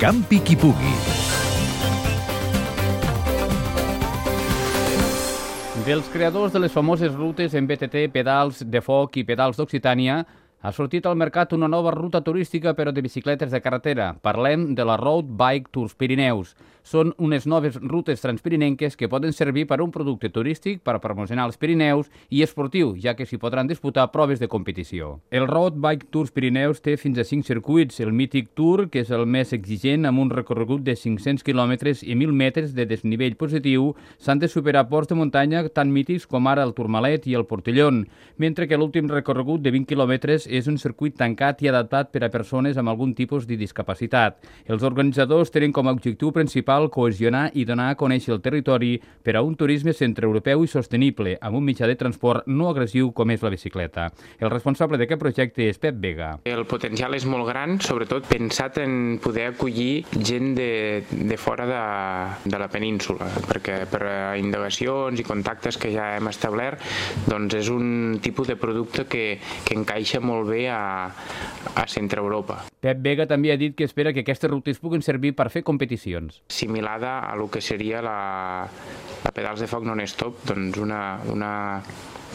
Campi qui pugui. Dels creadors de les famoses rutes en BTT, pedals de foc i pedals d'Occitània, ha sortit al mercat una nova ruta turística però de bicicletes de carretera. Parlem de la Road Bike Tours Pirineus. Són unes noves rutes transpirinenques que poden servir per a un producte turístic per promocionar els Pirineus i esportiu, ja que s'hi podran disputar proves de competició. El Road Bike Tours Pirineus té fins a 5 circuits. El mític Tour, que és el més exigent, amb un recorregut de 500 quilòmetres i 1.000 metres de desnivell positiu, s'han de superar ports de muntanya tan mítics com ara el Tourmalet i el Portellón, mentre que l'últim recorregut de 20 quilòmetres és un circuit tancat i adaptat per a persones amb algun tipus de discapacitat. Els organitzadors tenen com a objectiu principal cohesionar i donar a conèixer el territori per a un turisme centreeuropeu i sostenible, amb un mitjà de transport no agressiu com és la bicicleta. El responsable d'aquest projecte és Pep Vega. El potencial és molt gran, sobretot pensat en poder acollir gent de, de fora de, de la península, perquè per indagacions i contactes que ja hem establert, doncs és un tipus de producte que, que encaixa molt bé a, a Centre Europa. Pep Vega també ha dit que espera que aquestes rutes puguin servir per fer competicions. Similada a lo que seria la, la Pedals de Foc Non-Stop, doncs una, una,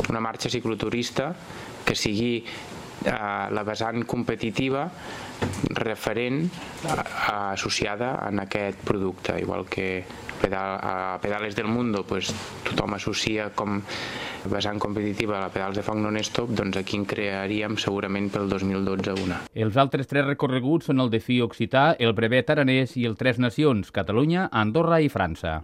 una marxa cicloturista que sigui la vessant competitiva referent associada en aquest producte, igual que a Pedales del Mundo pues, tothom associa com vessant competitiva a Pedals de Foc Non-Stop, doncs aquí en crearíem segurament pel 2012 una. Els altres tres recorreguts són el de Fi Occità, el Brevet Aranès i el Tres Nacions, Catalunya, Andorra i França.